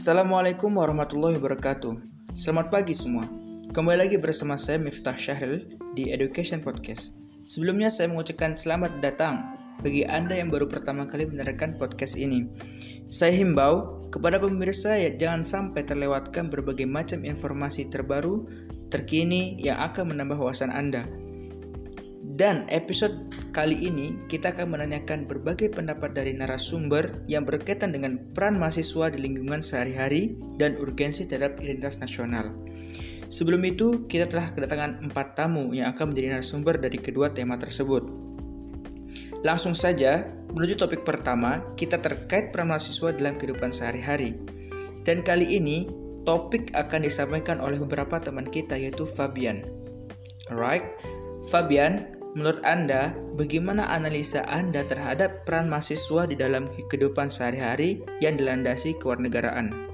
Assalamualaikum warahmatullahi wabarakatuh. Selamat pagi semua. Kembali lagi bersama saya Miftah Syahril di Education Podcast. Sebelumnya saya mengucapkan selamat datang bagi Anda yang baru pertama kali mendengarkan podcast ini. Saya himbau kepada pemirsa ya jangan sampai terlewatkan berbagai macam informasi terbaru, terkini yang akan menambah wawasan Anda. Dan episode kali ini kita akan menanyakan berbagai pendapat dari narasumber yang berkaitan dengan peran mahasiswa di lingkungan sehari-hari dan urgensi terhadap identitas nasional. Sebelum itu, kita telah kedatangan empat tamu yang akan menjadi narasumber dari kedua tema tersebut. Langsung saja, menuju topik pertama, kita terkait peran mahasiswa dalam kehidupan sehari-hari. Dan kali ini, topik akan disampaikan oleh beberapa teman kita yaitu Fabian. Alright, Fabian, Menurut Anda, bagaimana analisa Anda terhadap peran mahasiswa di dalam kehidupan sehari-hari yang dilandasi kewarganegaraan?